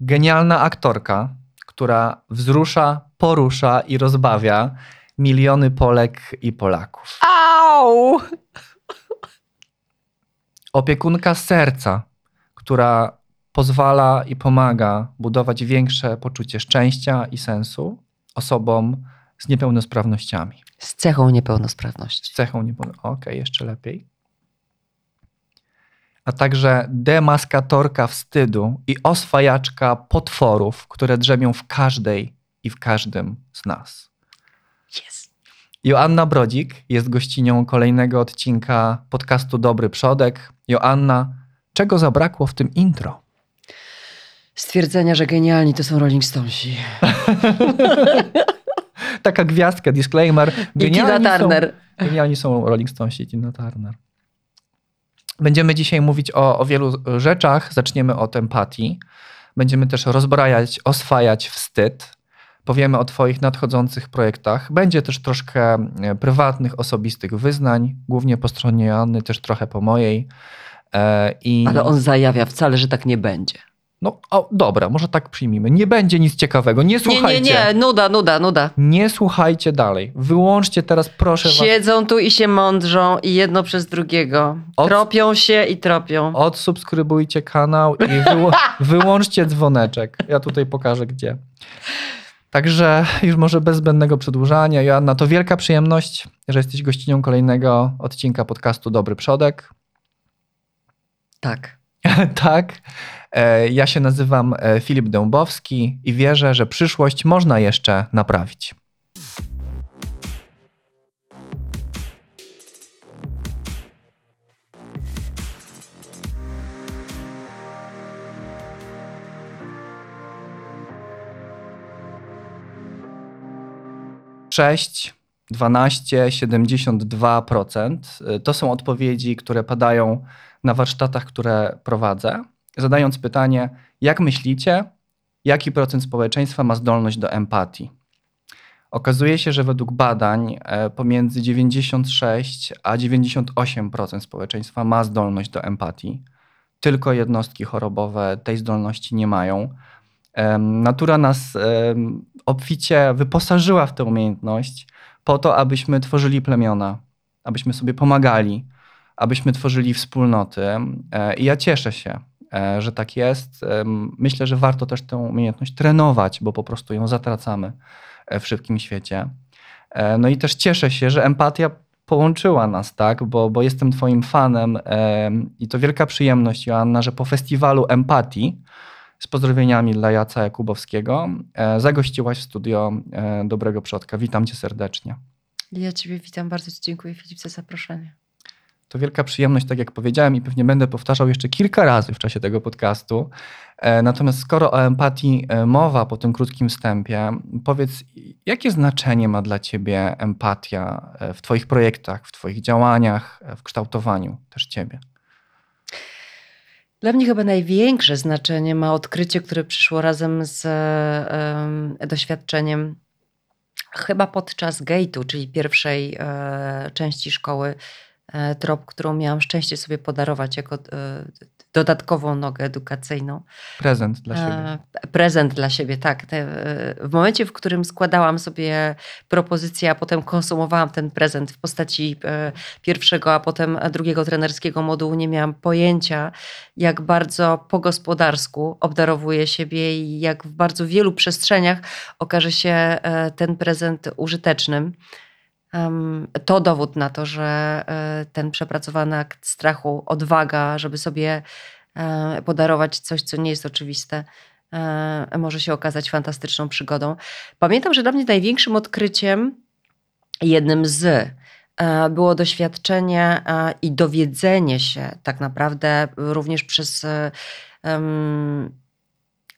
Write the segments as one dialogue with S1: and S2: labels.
S1: Genialna aktorka, która wzrusza, porusza i rozbawia miliony Polek i Polaków.
S2: Au!
S1: Opiekunka serca, która pozwala i pomaga budować większe poczucie szczęścia i sensu osobom z niepełnosprawnościami.
S2: Z cechą niepełnosprawności.
S1: Z cechą niepełnosprawności. Okej, jeszcze lepiej. A także demaskatorka wstydu i oswajaczka potworów, które drzemią w każdej i w każdym z nas.
S2: Yes.
S1: Joanna Brodzik jest gościnią kolejnego odcinka podcastu Dobry Przodek. Joanna, czego zabrakło w tym intro?
S2: Stwierdzenia, że genialni to są Rolling Stonesi.
S1: Taka gwiazdka, disclaimer.
S2: I Tina Turner.
S1: Są, genialni są Rolling Stonesi i Tina Turner. Będziemy dzisiaj mówić o, o wielu rzeczach. Zaczniemy od empatii. Będziemy też rozbrajać, oswajać wstyd. Powiemy o Twoich nadchodzących projektach. Będzie też troszkę e, prywatnych, osobistych wyznań, głównie po stronie Joanny, też trochę po mojej.
S2: E, I... Ale on zajawia wcale, że tak nie będzie.
S1: No o, dobra, może tak przyjmijmy. Nie będzie nic ciekawego. Nie słuchajcie.
S2: Nie, nie, nie, nuda, nuda, nuda.
S1: Nie słuchajcie dalej. Wyłączcie teraz, proszę
S2: was. Siedzą tu i się mądrzą i jedno przez drugiego. Od... Tropią się i tropią.
S1: Odsubskrybujcie kanał i wyło... wyłączcie dzwoneczek. Ja tutaj pokażę gdzie. Także już może bez zbędnego przedłużania. Joanna, to wielka przyjemność, że jesteś gościnią kolejnego odcinka podcastu Dobry Przodek.
S2: Tak.
S1: tak. E, ja się nazywam e, Filip Dębowski i wierzę, że przyszłość można jeszcze naprawić. Sześć, 12, 72% to są odpowiedzi, które padają na warsztatach, które prowadzę zadając pytanie, jak myślicie, jaki procent społeczeństwa ma zdolność do empatii? Okazuje się, że według badań e, pomiędzy 96 a 98% społeczeństwa ma zdolność do empatii. Tylko jednostki chorobowe tej zdolności nie mają. Natura nas obficie wyposażyła w tę umiejętność po to, abyśmy tworzyli plemiona, abyśmy sobie pomagali, abyśmy tworzyli wspólnoty. E, I ja cieszę się, że tak jest. Myślę, że warto też tę umiejętność trenować, bo po prostu ją zatracamy e, w szybkim świecie. E, no i też cieszę się, że empatia połączyła nas, tak? Bo, bo jestem Twoim fanem i to wielka przyjemność, Joanna, że po festiwalu empatii z pozdrowieniami dla Jaca Jakubowskiego zagościłaś w studio Dobrego Przodka. Witam Cię serdecznie.
S2: Ja Ciebie witam, bardzo Ci dziękuję Filip za zaproszenie.
S1: To wielka przyjemność, tak jak powiedziałem, i pewnie będę powtarzał jeszcze kilka razy w czasie tego podcastu. E, natomiast skoro o empatii e, mowa po tym krótkim wstępie, powiedz, jakie znaczenie ma dla Ciebie empatia e, w Twoich projektach, w Twoich działaniach, w kształtowaniu też Ciebie?
S2: Dla mnie chyba największe znaczenie ma odkrycie, które przyszło razem z doświadczeniem chyba podczas gate'u, czyli pierwszej e, części szkoły trop, którą miałam szczęście sobie podarować jako e, dodatkową nogę edukacyjną.
S1: Prezent dla siebie.
S2: E, prezent dla siebie, tak. W momencie, w którym składałam sobie propozycję, a potem konsumowałam ten prezent w postaci pierwszego, a potem drugiego trenerskiego modułu, nie miałam pojęcia, jak bardzo po gospodarsku obdarowuję siebie i jak w bardzo wielu przestrzeniach okaże się ten prezent użytecznym. To dowód na to, że e, ten przepracowany akt strachu, odwaga, żeby sobie e, podarować coś, co nie jest oczywiste, e, może się okazać fantastyczną przygodą. Pamiętam, że dla mnie największym odkryciem, jednym z, było doświadczenie i dowiedzenie się tak naprawdę również przez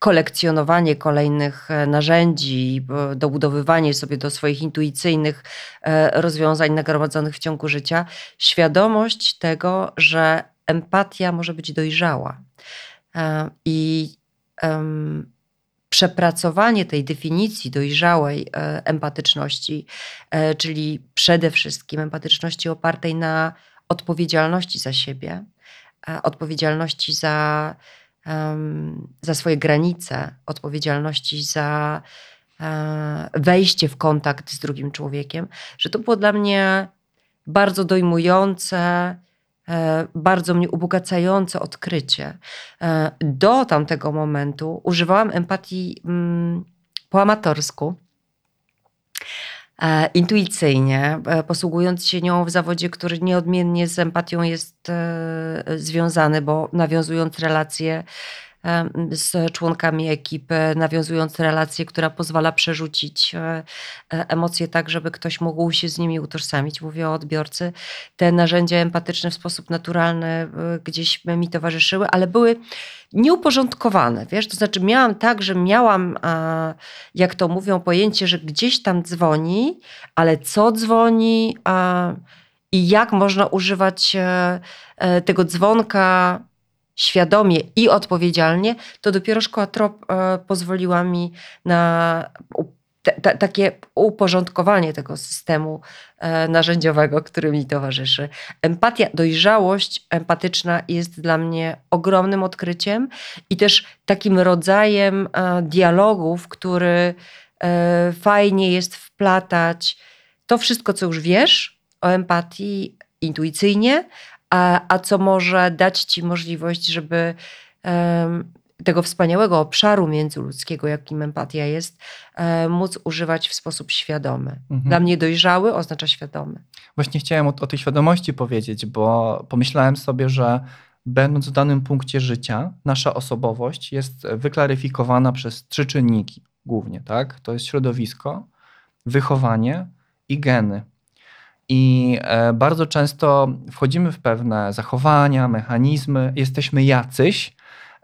S2: kolekcjonowanie kolejnych e, narzędzi, dobudowywanie sobie do swoich intuicyjnych e, rozwiązań nagromadzonych w ciągu życia, świadomość tego, że empatia może być dojrzała. E, I przepracowanie tej definicji dojrzałej empatyczności, czyli przede wszystkim empatyczności opartej na odpowiedzialności za siebie, odpowiedzialności za za swoje granice, odpowiedzialności za e, wejście w kontakt z drugim człowiekiem, że to było dla mnie bardzo dojmujące, e, bardzo mnie ubogacające odkrycie. E, do tamtego momentu używałam empatii mm, po amatorsku intuicyjnie, e, posługując się nią w zawodzie, który nieodmiennie z empatią jest e, związany, bo nawiązując relacje z członkami ekipy, nawiązując relację, która pozwala przerzucić e, e, emocje tak, żeby ktoś mógł się z nimi utożsamić. Mówię o odbiorcy. Te narzędzia empatyczne w sposób naturalny e, gdzieś mi towarzyszyły, ale były nieuporządkowane, wiesz, to znaczy miałam tak, że miałam, jak to mówią, pojęcie, że gdzieś tam dzwoni, ale co dzwoni i jak można używać tego dzwonka świadomie i odpowiedzialnie, to dopiero szkoła trop e, pozwoliła mi na te, takie uporządkowanie tego systemu e, narzędziowego, który mi towarzyszy. Empatia, dojrzałość empatyczna jest dla mnie ogromnym odkryciem i też takim rodzajem e, dialogów, który fajnie jest wplatać to wszystko, co już wiesz o empatii intuicyjnie, a, a co może dać ci możliwość, żeby um, tego wspaniałego obszaru międzyludzkiego, jakim empatia jest, e, móc używać w sposób świadomy. Mhm. Dla mnie dojrzały oznacza świadomy.
S1: Właśnie chciałem o, o tej świadomości powiedzieć, bo pomyślałem sobie, że będąc w danym punkcie życia, nasza osobowość jest wyklaryfikowana przez trzy czynniki głównie, tak? To jest środowisko, wychowanie i geny. I e, bardzo często wchodzimy w pewne zachowania, mechanizmy, jesteśmy jacyś,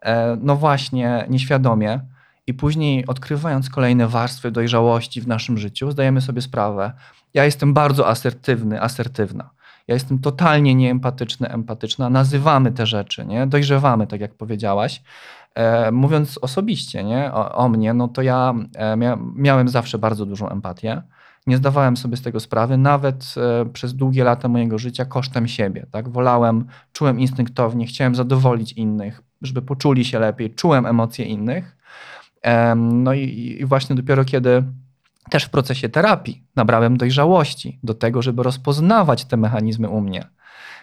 S1: e, no właśnie, nieświadomie, i później odkrywając kolejne warstwy dojrzałości w naszym życiu, zdajemy sobie sprawę, ja jestem bardzo asertywny, asertywna. Ja jestem totalnie nieempatyczny, empatyczna. Nazywamy te rzeczy, nie? dojrzewamy, tak jak powiedziałaś. E, mówiąc osobiście nie? O, o, mnie, no to ja e, mia miałem zawsze bardzo dużą empatię nie zdawałem sobie z tego sprawy, nawet e, przez długie lata mojego życia kosztem siebie. Tak? Wolałem, czułem instynktownie, chciałem zadowolić innych, żeby poczuli się lepiej, czułem emocje innych. No i, i właśnie dopiero kiedy też w procesie terapii nabrałem dojrzałości do tego, żeby rozpoznawać te mechanizmy u mnie,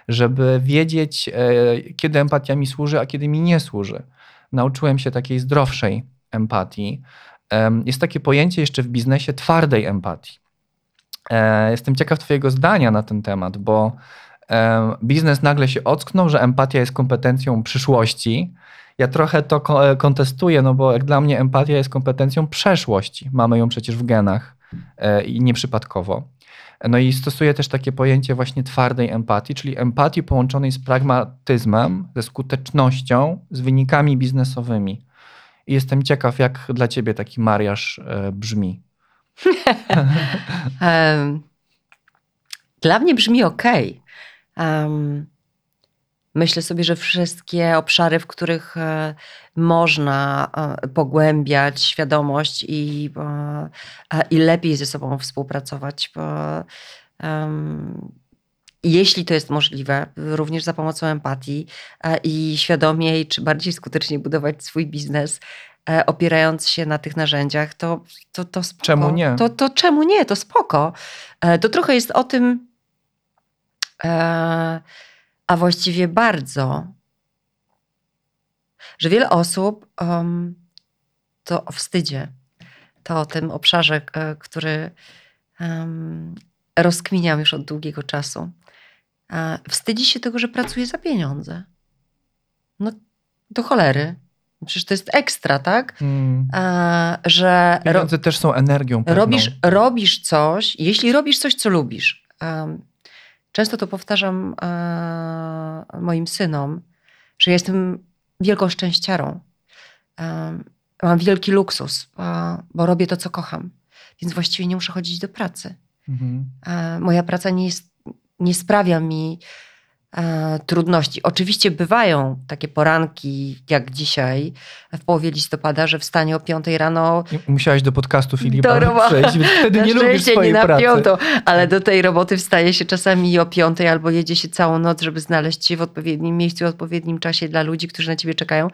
S1: żeby wiedzieć, e, kiedy empatia mi służy, a kiedy mi nie służy. Nauczyłem się takiej zdrowszej empatii. Jest takie pojęcie jeszcze w biznesie twardej empatii. E, jestem ciekaw Twojego zdania na ten temat, bo e, biznes nagle się ocknął, że empatia jest kompetencją przyszłości. Ja trochę to e, kontestuję, no bo jak dla mnie empatia jest kompetencją przeszłości. Mamy ją przecież w genach i nieprzypadkowo. No i stosuję też takie pojęcie właśnie twardej empatii, czyli empatii połączonej z pragmatyzmem, ze skutecznością, z wynikami biznesowymi. I jestem ciekaw, jak dla ciebie taki mariaż brzmi.
S2: Dla mnie brzmi ok. Um, myślę sobie, że wszystkie obszary, w których e, można e, pogłębiać świadomość i, e, i lepiej ze sobą współpracować, bo, um, jeśli to jest możliwe, również za pomocą empatii i świadomiej czy bardziej skutecznie budować swój biznes, opierając się na tych narzędziach, to, to, to spoko.
S1: Czemu nie?
S2: To, to czemu nie? To spoko. E, to trochę jest o tym, e, a właściwie bardzo, że wiele osób um, to o wstydzie, to o tym obszarze, który um, rozkminiam już od długiego czasu. Wstydzi się tego, że pracuje za pieniądze. No do cholery. Przecież to jest ekstra, tak? Hmm.
S1: A, że Pieniądze też są energią. Pewną.
S2: Robisz, robisz coś, jeśli robisz coś, co lubisz. Um, często to powtarzam um, moim synom, że jestem wielką szczęściarą. Um, mam wielki luksus, bo robię to, co kocham. Więc właściwie nie muszę chodzić do pracy. Mhm. moja praca nie, jest, nie sprawia mi e, trudności. Oczywiście bywają takie poranki, jak dzisiaj, w połowie listopada, że wstanie o 5 rano.
S1: Musiałaś do podcastu Filipa do przejść, więc wtedy nie lubisz swojej
S2: nie na
S1: pracy.
S2: Piątą, ale do tej roboty wstaje się czasami o 5 albo jedzie się całą noc, żeby znaleźć się w odpowiednim miejscu, w odpowiednim czasie dla ludzi, którzy na ciebie czekają.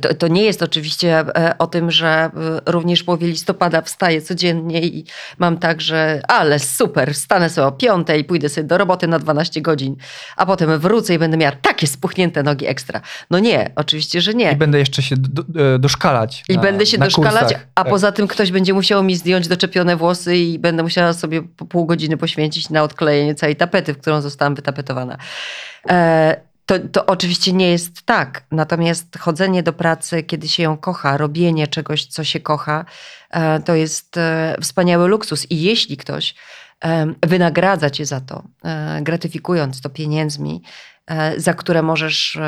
S2: To, to, nie jest oczywiście e, o tym, że e, również w połowie listopada wstaję codziennie i mam tak, że ale super, wstanę sobie o piątej, pójdę sobie do roboty na 12 godzin, a potem wrócę i będę miała takie spuchnięte nogi ekstra. No nie, oczywiście, że nie.
S1: I będę jeszcze się do, e, doszkalać.
S2: I na, będę się doszkalać, kursach. a tak. poza tym ktoś będzie musiał mi zdjąć doczepione włosy i będę musiała sobie pół godziny poświęcić na odklejenie całej tapety, w którą zostałam wytapetowana. E to, to oczywiście nie jest tak. Natomiast chodzenie do pracy, kiedy się ją kocha, robienie czegoś, co się kocha, e, to jest e, wspaniały luksus. I jeśli ktoś e, wynagradza cię za to, gratyfikując to pieniędzmi, za które możesz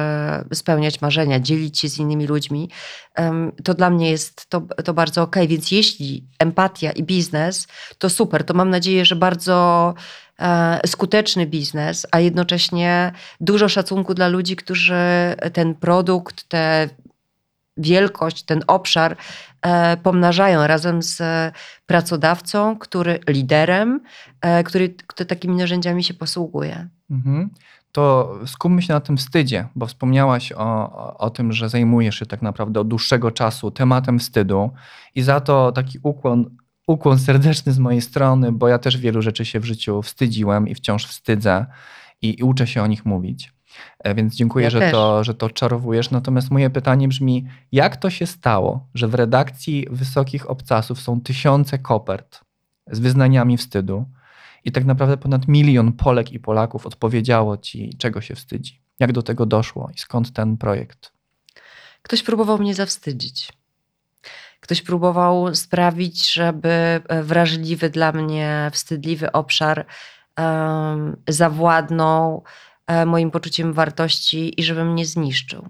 S2: spełniać marzenia, dzielić się z innymi ludźmi, to dla mnie jest to, to bardzo ok. Więc jeśli empatia i biznes, to super. To mam nadzieję, że bardzo skuteczny biznes, a jednocześnie dużo szacunku dla ludzi, którzy ten produkt, tę wielkość, ten obszar e, pomnażają razem z pracodawcą, który liderem, e, który, który takimi narzędziami się posługuje. Mhm.
S1: To skupmy się na tym wstydzie, bo wspomniałaś o, o tym, że zajmujesz się tak naprawdę od dłuższego czasu tematem wstydu i za to taki ukłon ukłon serdeczny z mojej strony, bo ja też wielu rzeczy się w życiu wstydziłem i wciąż wstydzę i, i uczę się o nich mówić. E, więc dziękuję, ja że, to, że to czarowujesz. Natomiast moje pytanie brzmi, jak to się stało, że w redakcji Wysokich Obcasów są tysiące kopert z wyznaniami wstydu i tak naprawdę ponad milion Polek i Polaków odpowiedziało ci, czego się wstydzi? Jak do tego doszło i skąd ten projekt?
S2: Ktoś próbował mnie zawstydzić. Ktoś próbował sprawić, żeby e, wrażliwy dla mnie, wstydliwy obszar um, zawładnął um, moim poczuciem wartości i żeby mnie zniszczył.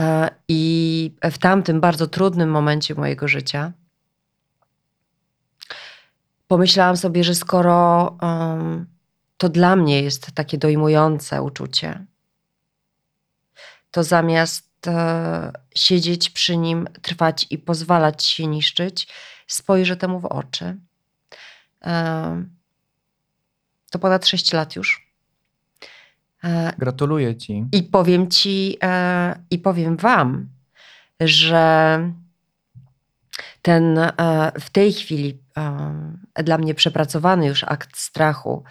S2: Um, I w tamtym bardzo trudnym momencie mojego życia pomyślałam sobie, że skoro to dla mnie jest takie dojmujące uczucie, to zamiast E, siedzieć przy nim, trwać i pozwalać się niszczyć, spojrzę temu w oczy. E, to ponad 6 lat już.
S1: E, Gratuluję ci.
S2: I powiem ci, i powiem wam, że ten w tej chwili dla mnie przepracowany już akt strachu,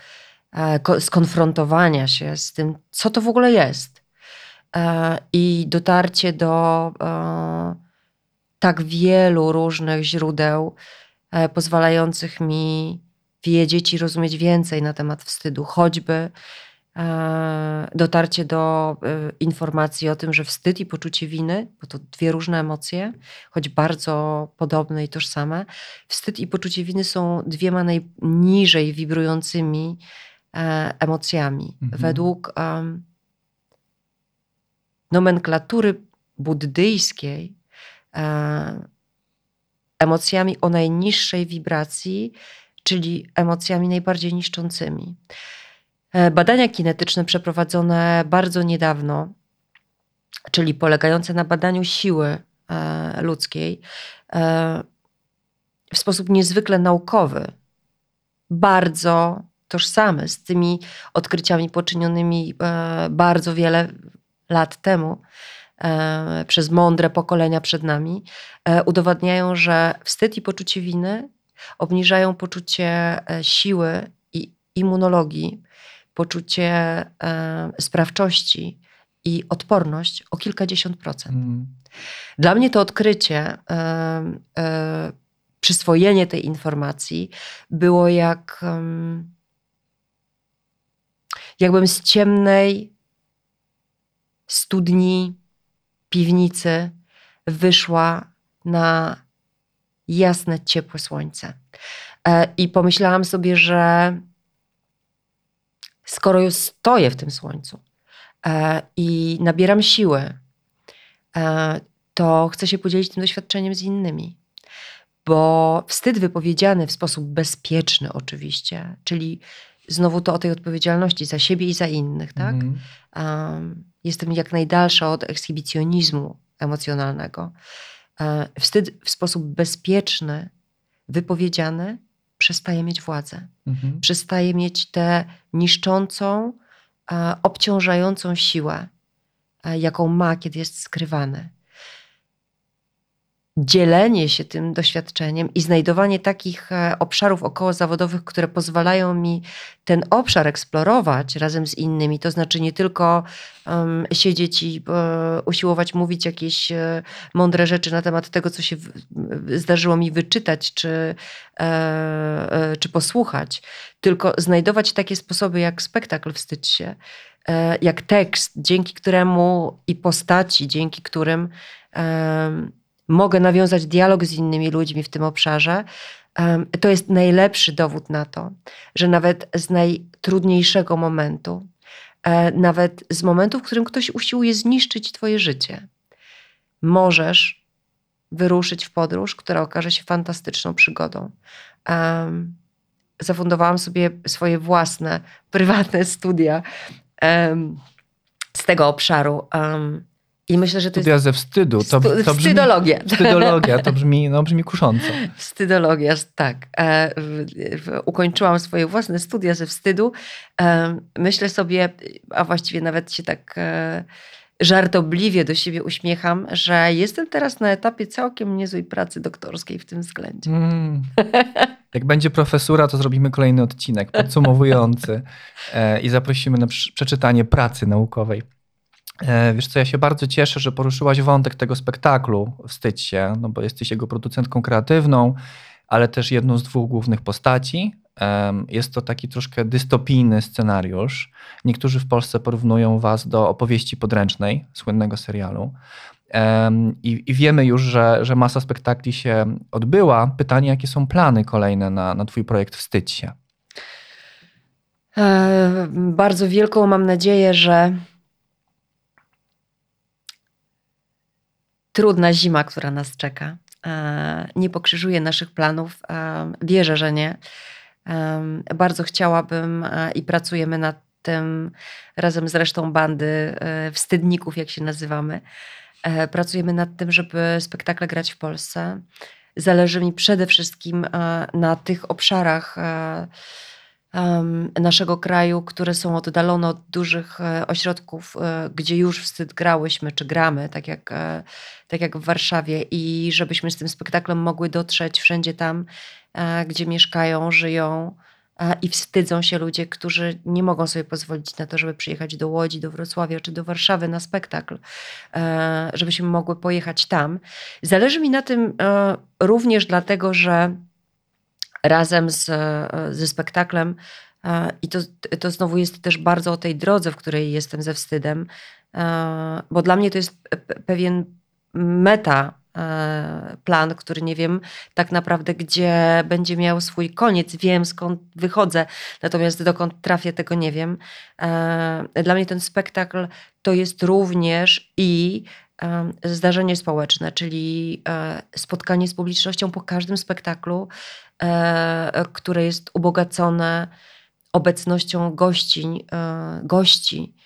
S2: skonfrontowania się z tym, co to w ogóle jest i dotarcie do e, tak wielu różnych źródeł, e, pozwalających mi wiedzieć i rozumieć więcej na temat wstydu, choćby dotarcie do informacji o tym, że wstyd i poczucie winy, bo to dwie różne emocje, choć bardzo podobne i tożsame, wstyd i poczucie winy są dwiema najniżej wibrującymi emocjami. Mhm. Według um, nomenklatury buddyjskiej e, emocjami o najniższej wibracji, czyli emocjami najbardziej niszczącymi. E, badania kinetyczne przeprowadzone bardzo niedawno, czyli polegające na badaniu siły e, ludzkiej, w sposób niezwykle naukowy, bardzo tożsamy z tymi odkryciami poczynionymi bardzo wiele lat temu e, przez mądre pokolenia przed nami, e, udowadniają, że wstyd i poczucie winy obniżają poczucie e, siły i immunologii, poczucie sprawczości i odporność o kilkadziesiąt procent. Mm. Dla mnie to odkrycie, przyswojenie tej informacji było jak jakbym z ciemnej studni, piwnicy wyszła na jasne, ciepłe słońce. E, I pomyślałam sobie, że skoro już stoję w tym słońcu e, i nabieram siły, e, to chcę się podzielić tym doświadczeniem z innymi. Bo wstyd wypowiedziany w sposób bezpieczny, oczywiście, czyli znowu to o tej odpowiedzialności za siebie i za innych, tak? Um, jestem jak najdalsza od ekshibicjonizmu emocjonalnego. E, wstyd w sposób bezpieczny, wypowiedziany, przestaje mieć władzę. Mhm. Przestaje mieć tę niszczącą, e, obciążającą siłę, e, jaką ma, kiedy jest skrywany dzielenie się tym doświadczeniem i znajdowanie takich e, obszarów okołozawodowych, które pozwalają mi ten obszar eksplorować razem z innymi. To znaczy nie tylko um, siedzieć i e, usiłować mówić jakieś e, mądre rzeczy na temat tego, co się w, zdarzyło mi wyczytać czy, czy posłuchać, tylko znajdować takie sposoby jak spektakl Wstydź się, jak tekst, dzięki któremu i postaci, dzięki którym mogę nawiązać dialog z innymi ludźmi w tym obszarze, to jest najlepszy dowód na to, że nawet z najtrudniejszego momentu, e, nawet z momentu, w którym ktoś usiłuje zniszczyć Twoje życie, możesz wyruszyć w podróż, która okaże się fantastyczną przygodą. Zafundowałam sobie swoje własne, prywatne studia z tego obszaru. I myślę, że to
S1: Studia
S2: jest...
S1: ze wstydu. To, to
S2: brzmi, wstydologia.
S1: Wstydologia, to brzmi, no, brzmi kusząco.
S2: Wstydologia, tak. E, ukończyłam swoje własne studia ze wstydu. E, myślę sobie, a właściwie nawet się tak e, żartobliwie do siebie uśmiecham, że jestem teraz na etapie całkiem niezłej pracy doktorskiej w tym względzie. Mm.
S1: Jak będzie profesura, to zrobimy kolejny odcinek podsumowujący i zaprosimy na przeczytanie pracy naukowej. E, wiesz co, ja się bardzo cieszę, że poruszyłaś wątek tego spektaklu Wstydź się, no bo jesteś jego producentką kreatywną, ale też jedną z dwóch głównych postaci. Jest to taki troszkę dystopijny scenariusz. Niektórzy w Polsce porównują was do opowieści podręcznej, słynnego serialu. I, I, wiemy już, że, że masa spektakli się odbyła. Pytanie, jakie są plany kolejne na, na Twój projekt Wstydź się?
S2: E, bardzo wielką mam nadzieję, że trudna zima, która nas czeka, e, nie pokrzyżuje naszych planów. E, wierzę, że nie. E, bardzo chciałabym i pracujemy nad tym razem z resztą bandy wstydników, jak się nazywamy. Pracujemy nad tym, żeby spektakle grać w Polsce. Zależy mi przede wszystkim na tych obszarach naszego kraju, które są oddalone od dużych e, ośrodków, e, gdzie już wstyd grałyśmy, czy gramy, tak jak, e, tak jak w Warszawie, i żebyśmy z tym spektaklem mogły dotrzeć wszędzie tam, gdzie mieszkają, żyją i wstydzą się ludzie, którzy nie mogą sobie pozwolić na to, żeby przyjechać do Łodzi, do Wrocławia czy do Warszawy na spektakl, żebyśmy mogły pojechać tam. Zależy mi na tym również dlatego, że razem z, ze spektaklem. E, I to, to znowu jest też bardzo o tej drodze, w której jestem ze wstydem, e, bo dla mnie to jest pewien meta e, plan, który nie wiem tak naprawdę, gdzie będzie miał swój koniec. Wiem skąd wychodzę, natomiast dokąd trafię, tego nie wiem. Dla mnie ten spektakl to jest również i zdarzenie społeczne, czyli spotkanie z publicznością po każdym spektaklu, E, które jest ubogacone obecnością gościń, e, gości, e,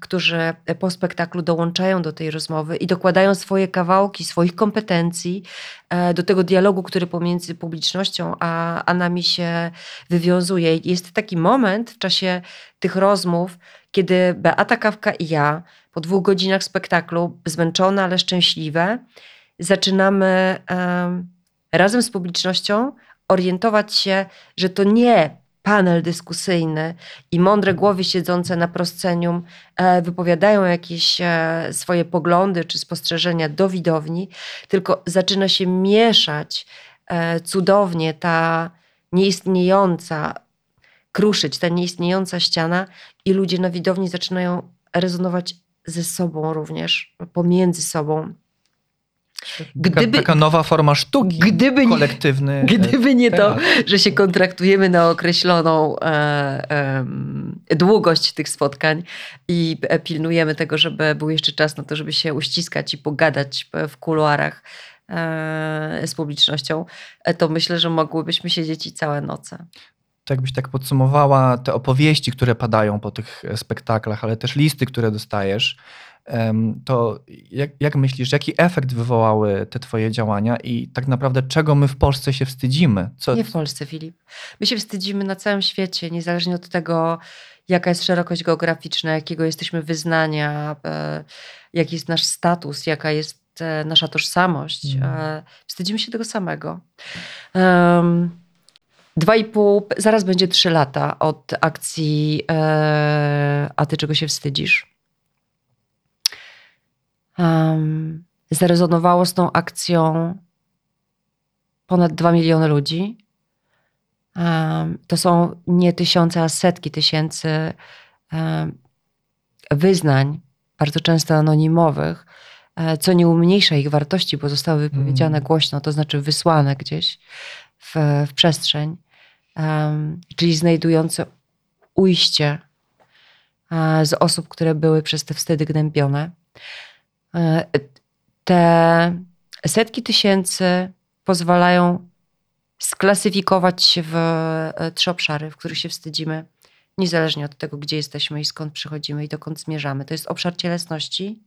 S2: którzy po spektaklu dołączają do tej rozmowy i dokładają swoje kawałki, swoich kompetencji do tego dialogu, który pomiędzy publicznością a, a nami się wywiązuje. Jest taki moment w czasie tych rozmów, kiedy Beata Kawka i ja po dwóch godzinach spektaklu, zmęczone, ale szczęśliwe, zaczynamy razem z publicznością orientować się, że to nie panel dyskusyjny i mądre głowy siedzące na proscenium e, wypowiadają jakieś e, swoje poglądy czy spostrzeżenia do widowni, tylko zaczyna się mieszać e, cudownie ta nieistniejąca, kruszyć ta nieistniejąca ściana i ludzie na widowni zaczynają rezonować ze sobą również, pomiędzy sobą.
S1: Gdyby, taka nowa forma sztuki, gdyby kolektywny.
S2: Nie, gdyby nie to, że się kontraktujemy na określoną e, e, długość tych spotkań i pilnujemy tego, żeby był jeszcze czas na to, żeby się uściskać i pogadać w kuluarach e, z publicznością, e, to myślę, że mogłybyśmy siedzieć i całe noce.
S1: To jakbyś tak podsumowała te opowieści, które padają po tych spektaklach, ale też listy, które dostajesz, to jak, jak, myślisz, jaki efekt wywołały te twoje działania i tak naprawdę czego my w Polsce się wstydzimy?
S2: Co... Nie w Polsce, Filip. My się wstydzimy na całym świecie, niezależnie od tego, jaka jest szerokość geograficzna, jakiego jesteśmy wyznania, e, jaki jest nasz status, jaka jest e, nasza tożsamość. Mm. Wstydzimy się tego samego. Um, Dwa i pół, zaraz będzie trzy lata od akcji e, A ty czego się wstydzisz? Um, zarezonowało z tą akcją ponad dwa miliony ludzi. Um, to są nie tysiące, a setki tysięcy um, wyznań, bardzo często anonimowych, e, co nie umniejsza ich wartości, bo zostały wypowiedziane mm. głośno, to znaczy wysłane gdzieś w, w przestrzeń czyli znajdujące ujście e, z osób, które były przez te wstedy gnębione. E, te setki tysięcy pozwalają sklasyfikować się w e, trzy obszary, w których się wstydzimy, niezależnie od tego, gdzie jesteśmy i skąd przychodzimy i dokąd zmierzamy. To jest obszar cielesności,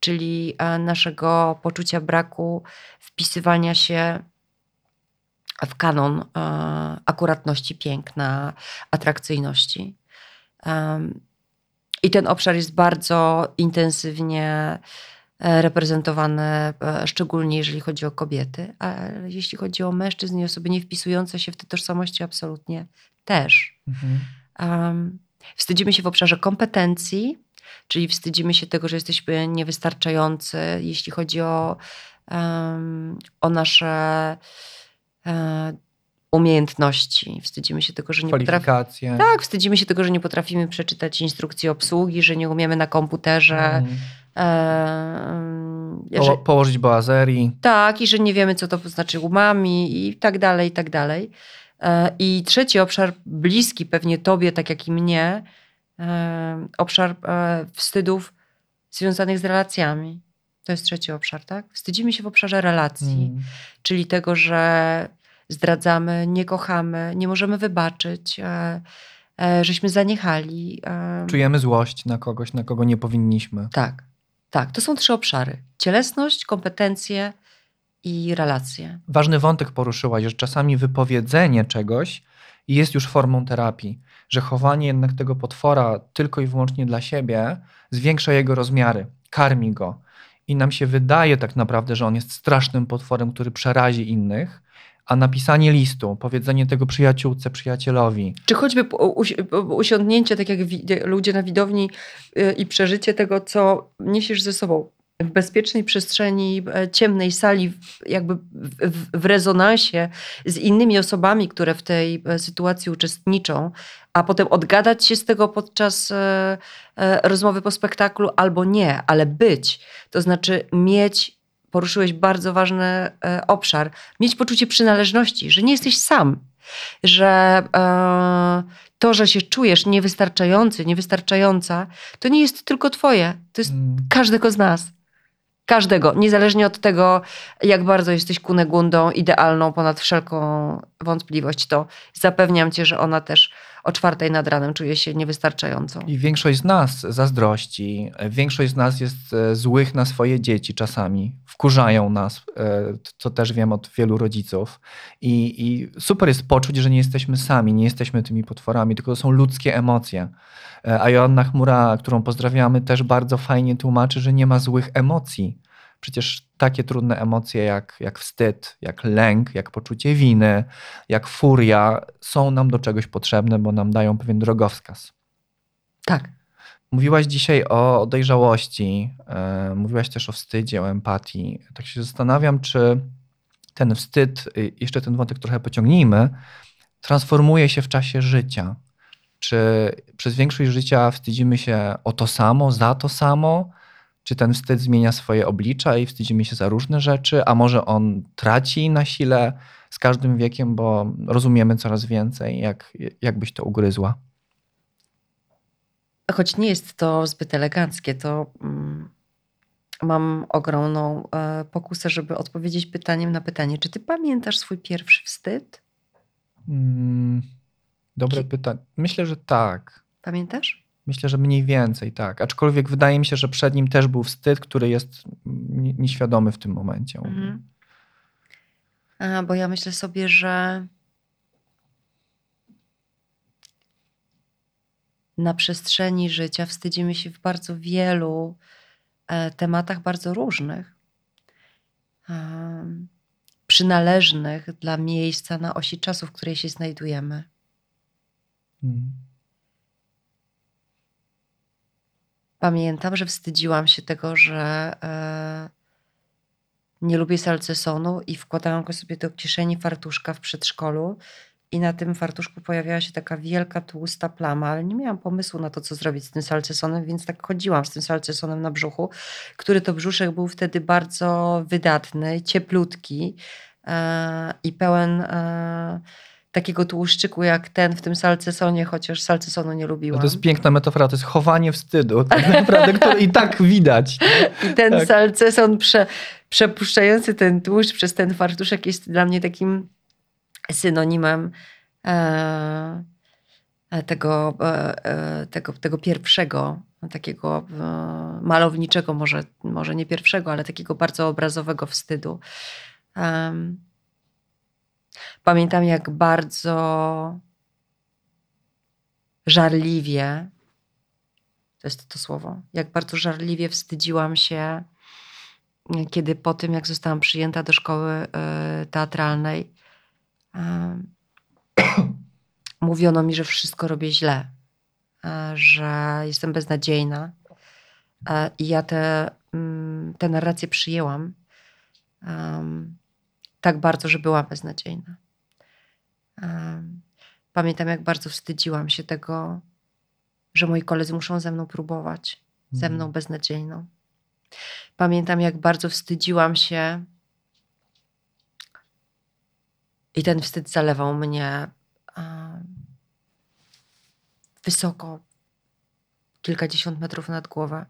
S2: czyli naszego poczucia braku wpisywania się w kanon e, akuratności piękna, atrakcyjności. I ten obszar jest bardzo intensywnie e, reprezentowany, e, szczególnie jeżeli chodzi o kobiety, ale jeśli chodzi o mężczyzn i osoby nie wpisujące się w te tożsamości, absolutnie też. Mhm. Um, wstydzimy się w obszarze kompetencji, czyli wstydzimy się tego, że jesteśmy niewystarczający, jeśli chodzi o, um, o nasze umiejętności. Wstydzimy się tego, że nie
S1: potrafimy.
S2: Tak, wstydzimy się tego, że nie potrafimy przeczytać instrukcji obsługi, że nie umiemy na komputerze. Mm.
S1: E, że, położyć boazerii.
S2: Tak, i że nie wiemy, co to znaczy umami i tak dalej, i tak dalej. E, I trzeci obszar, bliski pewnie tobie, tak jak i mnie, e, obszar e, wstydów związanych z relacjami. To jest trzeci obszar, tak? Wstydzimy się w obszarze relacji, mm. czyli tego, że zdradzamy, nie kochamy, nie możemy wybaczyć, e, e, żeśmy zaniechali.
S1: E. Czujemy złość na kogoś, na kogo nie powinniśmy.
S2: Tak, tak. To są trzy obszary: cielesność, kompetencje i relacje.
S1: Ważny wątek poruszyłaś, że czasami wypowiedzenie czegoś jest już formą terapii, że chowanie jednak tego potwora tylko i wyłącznie dla siebie zwiększa jego rozmiary, karmi go i nam się wydaje tak naprawdę, że on jest strasznym potworem, który przerazi innych, a napisanie listu, powiedzenie tego przyjaciółce, przyjacielowi.
S2: Czy choćby usiądnięcie, tak jak ludzie na widowni y, i przeżycie tego, co niesiesz ze sobą w bezpiecznej przestrzeni, e, ciemnej sali, jakby w, w, rezonansie z innymi osobami, które w tej e, sytuacji uczestniczą, a potem odgadać się z tego podczas e, rozmowy po spektaklu albo nie, ale być. To znaczy mieć, poruszyłeś bardzo ważny obszar, mieć poczucie przynależności, że nie jesteś sam, że to, że się czujesz niewystarczający, niewystarczająca, to nie jest tylko twoje, to jest mm. każdego z nas. Każdego, niezależnie od tego, jak bardzo jesteś kunegundą idealną ponad wszelką wątpliwość, to zapewniam cię, że ona też o czwartej nad ranem czuje się niewystarczająco.
S1: I większość z nas zazdrości, większość z nas jest e, złych na swoje dzieci czasami, wkurzają nas, e, co też wiem od wielu rodziców. I, I super jest poczuć, że nie jesteśmy sami, nie jesteśmy tymi potworami, tylko to są ludzkie emocje. E, a Joanna Chmura, którą pozdrawiamy, też bardzo fajnie tłumaczy, że nie ma złych emocji. Przecież takie trudne emocje jak, jak wstyd, jak lęk, jak poczucie winy, jak furia są nam do czegoś potrzebne, bo nam dają pewien drogowskaz.
S2: Tak.
S1: Mówiłaś dzisiaj o dojrzałości, yy, mówiłaś też o wstydzie, o empatii. Tak się zastanawiam, czy ten wstyd, yy, jeszcze ten wątek trochę pociągnijmy, transformuje się w czasie życia. Czy przez większość życia wstydzimy się o to samo, za to samo? Czy ten wstyd zmienia swoje oblicza i wstydzimy się za różne rzeczy, a może on traci na sile z każdym wiekiem, bo rozumiemy coraz więcej? Jak, jak byś to ugryzła?
S2: Choć nie jest to zbyt eleganckie, to mm, mam ogromną e, pokusę, żeby odpowiedzieć pytaniem na pytanie. Czy ty pamiętasz swój pierwszy wstyd?
S1: Mm, Dobre pytanie. Myślę, że tak.
S2: Pamiętasz?
S1: Myślę, że mniej więcej tak. Aczkolwiek wydaje mi się, że przed nim też był wstyd, który jest nieświadomy w tym momencie. Mhm.
S2: A, bo ja myślę sobie, że na przestrzeni życia wstydzimy się w bardzo wielu e, tematach bardzo różnych, przynależnych dla miejsca na osi czasu, w której się znajdujemy. Hmm. Pamiętam, że wstydziłam się tego, że e, nie lubię salcesonu i wkładałam go sobie do kieszeni fartuszka w przedszkolu i na tym fartuszku pojawiała się taka wielka, tłusta plama, ale nie miałam pomysłu na to, co zrobić z tym salcesonem, więc tak chodziłam z tym salcesonem na brzuchu, który to brzuszek był wtedy bardzo wydatny, cieplutki e, i pełen e, takiego tłuszczyku jak ten w tym salcesonie, chociaż salcesonu nie lubiłam.
S1: No to jest piękna metafora, to jest chowanie wstydu, tak naprawdę, który i tak widać.
S2: I ten tak. salceson prze, przepuszczający ten tłuszcz przez ten fartuszek jest dla mnie takim synonimem e, e tego, e, e, tego, tego pierwszego, takiego e, malowniczego, może, może nie pierwszego, ale takiego bardzo obrazowego wstydu. Pamiętam, jak bardzo żarliwie, to jest to słowo, jak bardzo żarliwie wstydziłam się, kiedy po tym, jak zostałam przyjęta do szkoły teatralnej, mówiono mi, że wszystko robię źle, że jestem beznadziejna. I ja te, mm, te narracje przyjęłam tak bardzo, że byłam beznadziejna. Pamiętam, jak bardzo wstydziłam się tego, że moi koledzy muszą ze mną próbować, ze mną mhm. beznadziejną. Pamiętam, jak bardzo wstydziłam się i ten wstyd zalewał mnie wysoko, kilkadziesiąt metrów nad głowę.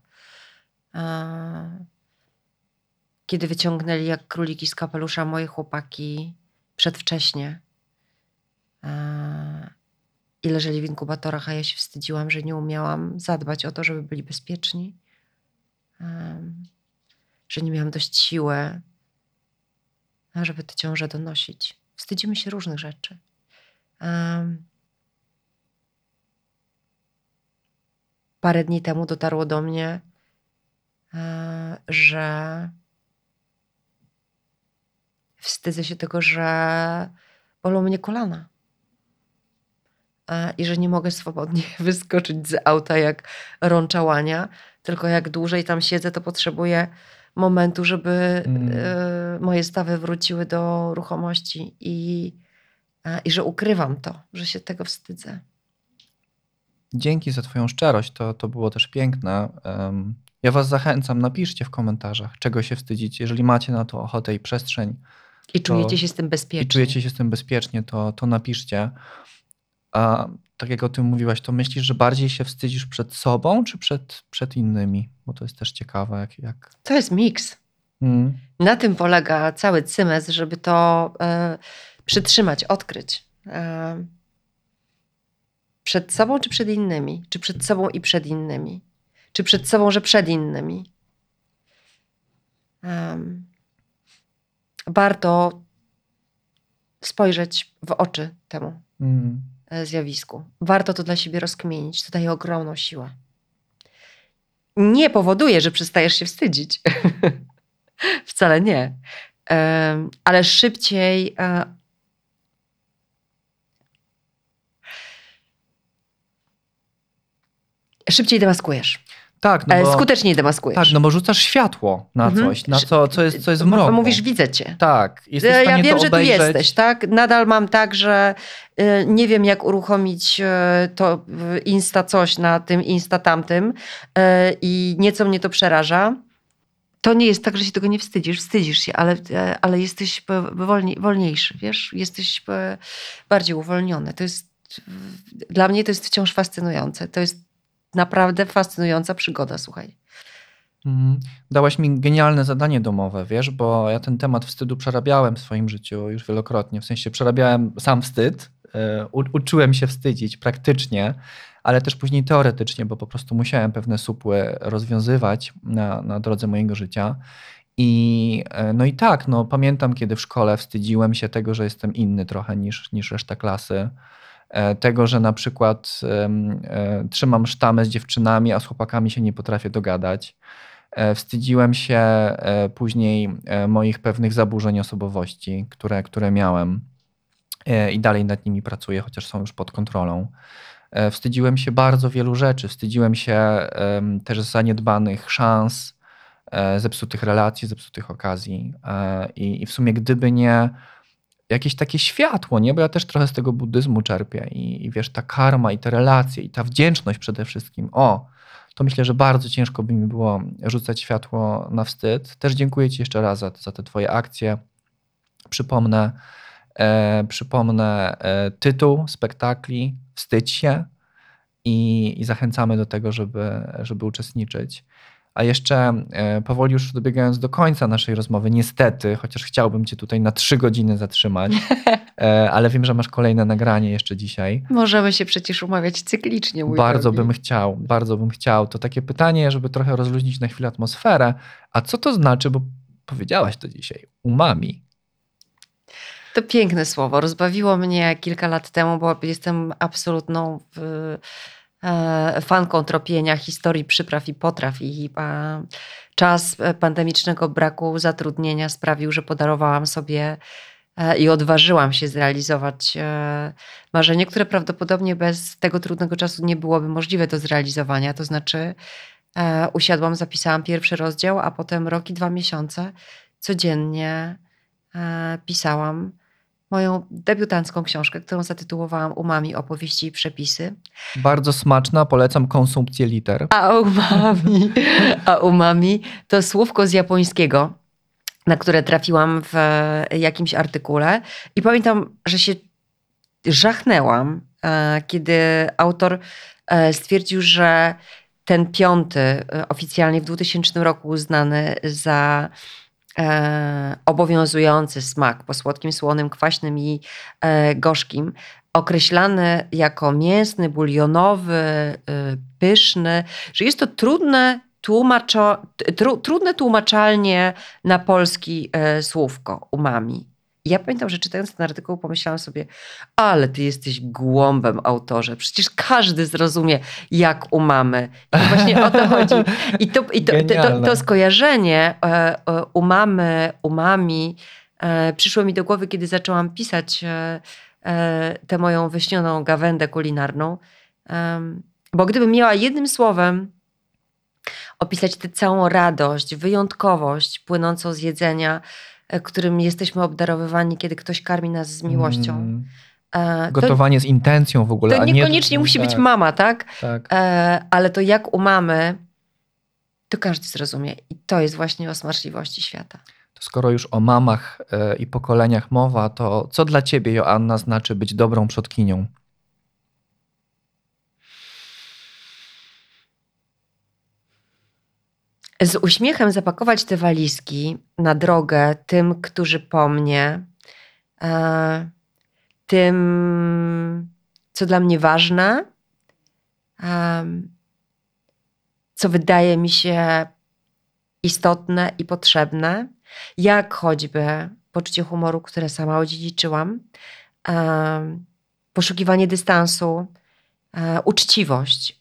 S2: Kiedy wyciągnęli jak króliki z kapelusza moje chłopaki przedwcześnie i leżeli w inkubatorach, a ja się wstydziłam, że nie umiałam zadbać o to, żeby byli bezpieczni, że nie miałam dość siły, żeby tę ciążę donosić. Wstydzimy się różnych rzeczy. Parę dni temu dotarło do mnie, e, że wstydzę się tego, że bolą mnie kolana. I że nie mogę swobodnie wyskoczyć z auta jak rączałania, tylko jak dłużej tam siedzę, to potrzebuję momentu, żeby mm. E, moje stawy wróciły do ruchomości i, i że ukrywam to, że się tego wstydzę.
S1: Dzięki za Twoją szczerość, to, to było też piękne. Ja Was zachęcam, napiszcie w komentarzach, czego się wstydzić. Jeżeli macie na to ochotę i przestrzeń.
S2: I czujecie się z tym bezpiecznie.
S1: I czujecie się z tym bezpiecznie, to, to napiszcie. A tak jak o tym mówiłaś, to myślisz, że bardziej się wstydzisz przed sobą, czy przed, przed innymi? Bo to jest też ciekawe. Jak, jak...
S2: To jest miks. Mm. Na tym polega cały cymes, żeby to e, przytrzymać, odkryć. E, przed sobą czy przed innymi? Czy przed sobą i przed innymi? Czy przed sobą, że przed innymi? Um, warto spojrzeć w oczy temu. Mm E, zjawisku. Warto to dla siebie rozkmienić. To daje ogromną siłę. Nie powoduje, że przestajesz się wstydzić. Wcale nie. Ale szybciej e, szybciej demaskujesz. Tak, no e, bo, skutecznie demaskujesz.
S1: Tak, no bo rzucasz światło na mhm. coś, na co, co, jest, co jest w mroku.
S2: Mówisz, widzę cię.
S1: Tak.
S2: Jesteś ja wiem, że tu jesteś, tak? Nadal mam tak, że y, nie wiem, jak uruchomić to Insta coś na tym, Insta tamtym i nieco mnie to przeraża. To nie jest tak, że się tego nie wstydzisz. Wstydzisz się, ale, ale jesteś wolniej, wolniejszy, wiesz? Jesteś bardziej uwolniony. To jest, dla mnie to jest wciąż fascynujące. To jest naprawdę fascynująca przygoda, słuchaj.
S1: Mhm. Dałaś mi genialne zadanie domowe, wiesz, bo ja ten temat wstydu przerabiałem w swoim życiu już wielokrotnie. W sensie przerabiałem sam wstyd e, u, uczyłem się wstydzić praktycznie, ale też później teoretycznie, bo po prostu musiałem pewne supły rozwiązywać na, na drodze mojego życia. I e, no i tak, no, pamiętam, kiedy w szkole wstydziłem się tego, że jestem inny trochę niż, niż reszta klasy. E, tego, że na przykład e, trzymam sztamę z dziewczynami, a z chłopakami się nie potrafię dogadać. Wstydziłem się później moich pewnych zaburzeń osobowości, które, które miałem i dalej nad nimi pracuję, chociaż są już pod kontrolą. Wstydziłem się bardzo wielu rzeczy. Wstydziłem się też zaniedbanych szans, E, zepsutych relacji, zepsutych okazji. E, I, I, w sumie, gdyby nie jakieś takie światło, nie? Bo ja też trochę z tego buddyzmu czerpię i, i wiesz, ta karma i te relacje i ta wdzięczność przede wszystkim. O, to myślę, że bardzo ciężko by mi było rzucać światło na wstyd. Też dziękuję Ci jeszcze raz za, za te Twoje akcje. Przypomnę, e, przypomnę e, tytuł spektakli Wstydź się i, i zachęcamy do tego, żeby, żeby uczestniczyć. A jeszcze e, powoli już dobiegając do końca naszej rozmowy, niestety, chociaż chciałbym Cię tutaj na trzy godziny zatrzymać, e, ale wiem, że masz kolejne nagranie jeszcze dzisiaj.
S2: Możemy się przecież umawiać cyklicznie.
S1: Mój bardzo drogi. bym chciał, bardzo bym chciał. To takie pytanie, żeby trochę rozluźnić na chwilę atmosferę. A co to znaczy, bo powiedziałaś to dzisiaj, umami?
S2: To piękne słowo. Rozbawiło mnie kilka lat temu, bo jestem absolutną. E, fanką tropienia historii przypraw i potraw i e, czas pandemicznego braku zatrudnienia sprawił, że podarowałam sobie e, i odważyłam się zrealizować marzenie, które prawdopodobnie bez tego trudnego czasu nie byłoby możliwe do zrealizowania. To znaczy, usiadłam, zapisałam pierwszy rozdział, a potem rok i dwa miesiące codziennie pisałam moją debiutancką książkę, którą zatytułowałam Umami opowieści i przepisy.
S1: Bardzo smaczna, polecam konsumpcję liter.
S2: A umami, a umami to słówko z japońskiego, na które trafiłam w jakimś artykule i pamiętam, że się żachnęłam, e, kiedy autor e, stwierdził, że ten piąty, e, oficjalnie w 2000 roku uznany za e, obowiązujący smak po słodkim, słonym, kwaśnym i e, gorzkim, określany jako mięsny, bulionowy, e, pyszny, że jest to trudne tłumaczo, tru, trudne tłumaczalnie na polski e, słówko umami. Ja pamiętam, że czytając ten artykuł pomyślałam sobie, ale ty jesteś głąbem autorze. Przecież każdy zrozumie, jak umamy. I właśnie o to chodzi. I to, i to, to, to, skojarzenie e, e, umamy, umami e, przyszło mi do głowy, kiedy zaczęłam pisać tę moją wyśnioną gawędę kulinarną. Bo gdybym miała jednym słowem opisać tę całą radość, wyjątkowość płynącą z jedzenia, którym jesteśmy obdarowywani, kiedy ktoś karmi nas z miłością. Mm.
S1: E, Gotowanie to, z intencją w ogóle.
S2: To niekoniecznie nie, musi tak, być mama, tak? tak. E, ale to jak u mamy, to każdy zrozumie. I to jest właśnie o smaczliwości świata.
S1: To skoro już o mamach i pokoleniach mowa, to co dla ciebie, Joanna, znaczy być dobrą przodkinią?
S2: Z uśmiechem zapakować te walizki na drogę tym, którzy po mnie, e, tym, co dla mnie ważne, e, co wydaje mi się istotne i potrzebne, jak choćby poczucie humoru, które sama odziedziczyłam, e, poszukiwanie dystansu, uczciwość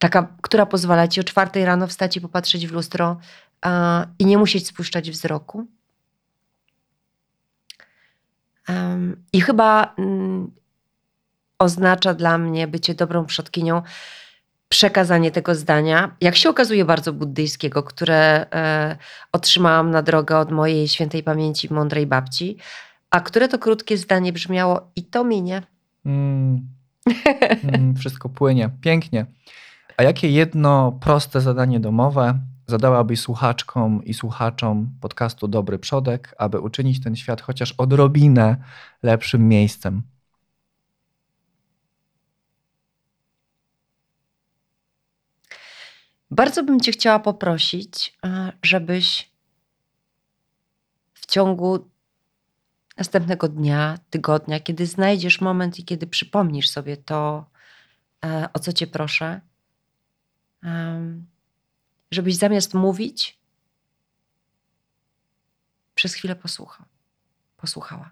S2: taka, która pozwala ci o czwartej rano wstać i popatrzeć w lustro uh, i nie musieć spuszczać wzroku. Um, I chyba um, oznacza dla mnie bycie dobrą przodkinią przekazanie tego zdania, jak się okazuje bardzo buddyjskiego, które e, otrzymałam na drogę od mojej świętej pamięci mądrej babci, a które to krótkie zdanie brzmiało i to minie. Mm.
S1: Mm, wszystko płynie. Pięknie. A jakie jedno proste zadanie domowe zadałabyś słuchaczkom i słuchaczom podcastu Dobry Przodek, aby uczynić ten świat chociaż odrobinę lepszym miejscem?
S2: Bardzo bym Cię chciała poprosić, e, żebyś w ciągu następnego dnia, tygodnia, kiedy znajdziesz moment i kiedy przypomnisz sobie to, e, o co cię proszę, żebyś zamiast mówić, przez chwilę posłuchał, posłuchała.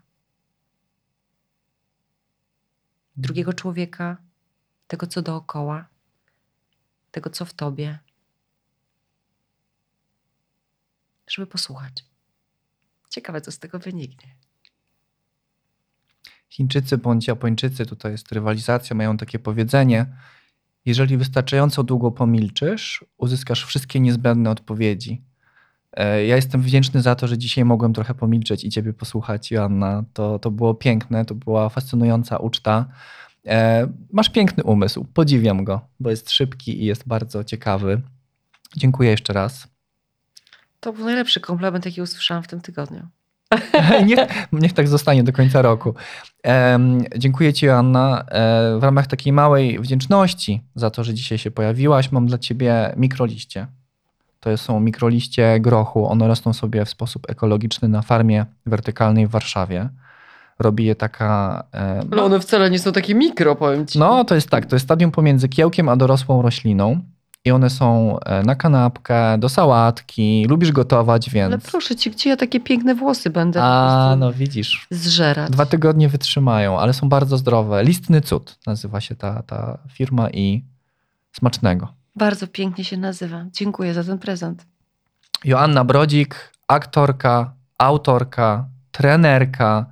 S2: Drugiego człowieka, tego, co dookoła, tego, co w tobie, żeby posłuchać. Ciekawe, co z tego wyniknie.
S1: Chińczycy bądź Japończycy, tutaj jest rywalizacja, mają takie powiedzenie: jeżeli wystarczająco długo pomilczysz, uzyskasz wszystkie niezbędne odpowiedzi. E, ja jestem wdzięczny za to, że dzisiaj mogłem trochę pomilczeć i Ciebie posłuchać, Joanna. To, to było piękne, to była fascynująca uczta. E, masz piękny umysł, podziwiam go, bo jest szybki i jest bardzo ciekawy. Dziękuję jeszcze raz.
S2: To był najlepszy komplement, jaki usłyszałam w tym tygodniu.
S1: niech, niech tak zostanie do końca roku. E, dziękuję Ci, Joanna. E, w ramach takiej małej wdzięczności za to, że dzisiaj się pojawiłaś, mam dla Ciebie mikroliście. To są mikroliście grochu. One rosną sobie w sposób ekologiczny na farmie wertykalnej w Warszawie. Robi je taka.
S2: E, Ale one wcale nie są takie mikro, powiem ci.
S1: No, to jest tak. To jest stadium pomiędzy kiełkiem a dorosłą rośliną. I one są e, na kanapkę, do sałatki. Lubisz gotować, więc.
S2: Ale proszę cię, gdzie ja takie piękne włosy będę
S1: A, no widzisz.
S2: Zżerać.
S1: Dwa tygodnie wytrzymają, ale są bardzo zdrowe. Listny cud nazywa się ta, ta firma i smacznego.
S2: Bardzo pięknie się nazywa. Dziękuję za ten prezent.
S1: Joanna Brodzik, aktorka, autorka, trenerka,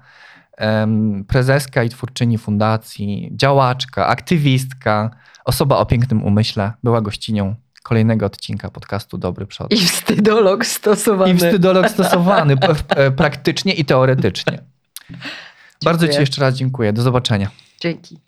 S1: prezeska i twórczyni fundacji, działaczka, aktywistka, osoba o pięknym umyśle, była gościnią kolejnego odcinka podcastu Dobry Przod.
S2: I wstydolog stosowany.
S1: I wstydolog stosowany praktycznie i teoretycznie. Bardzo Ci jeszcze raz dziękuję. Do zobaczenia.
S2: Dzięki.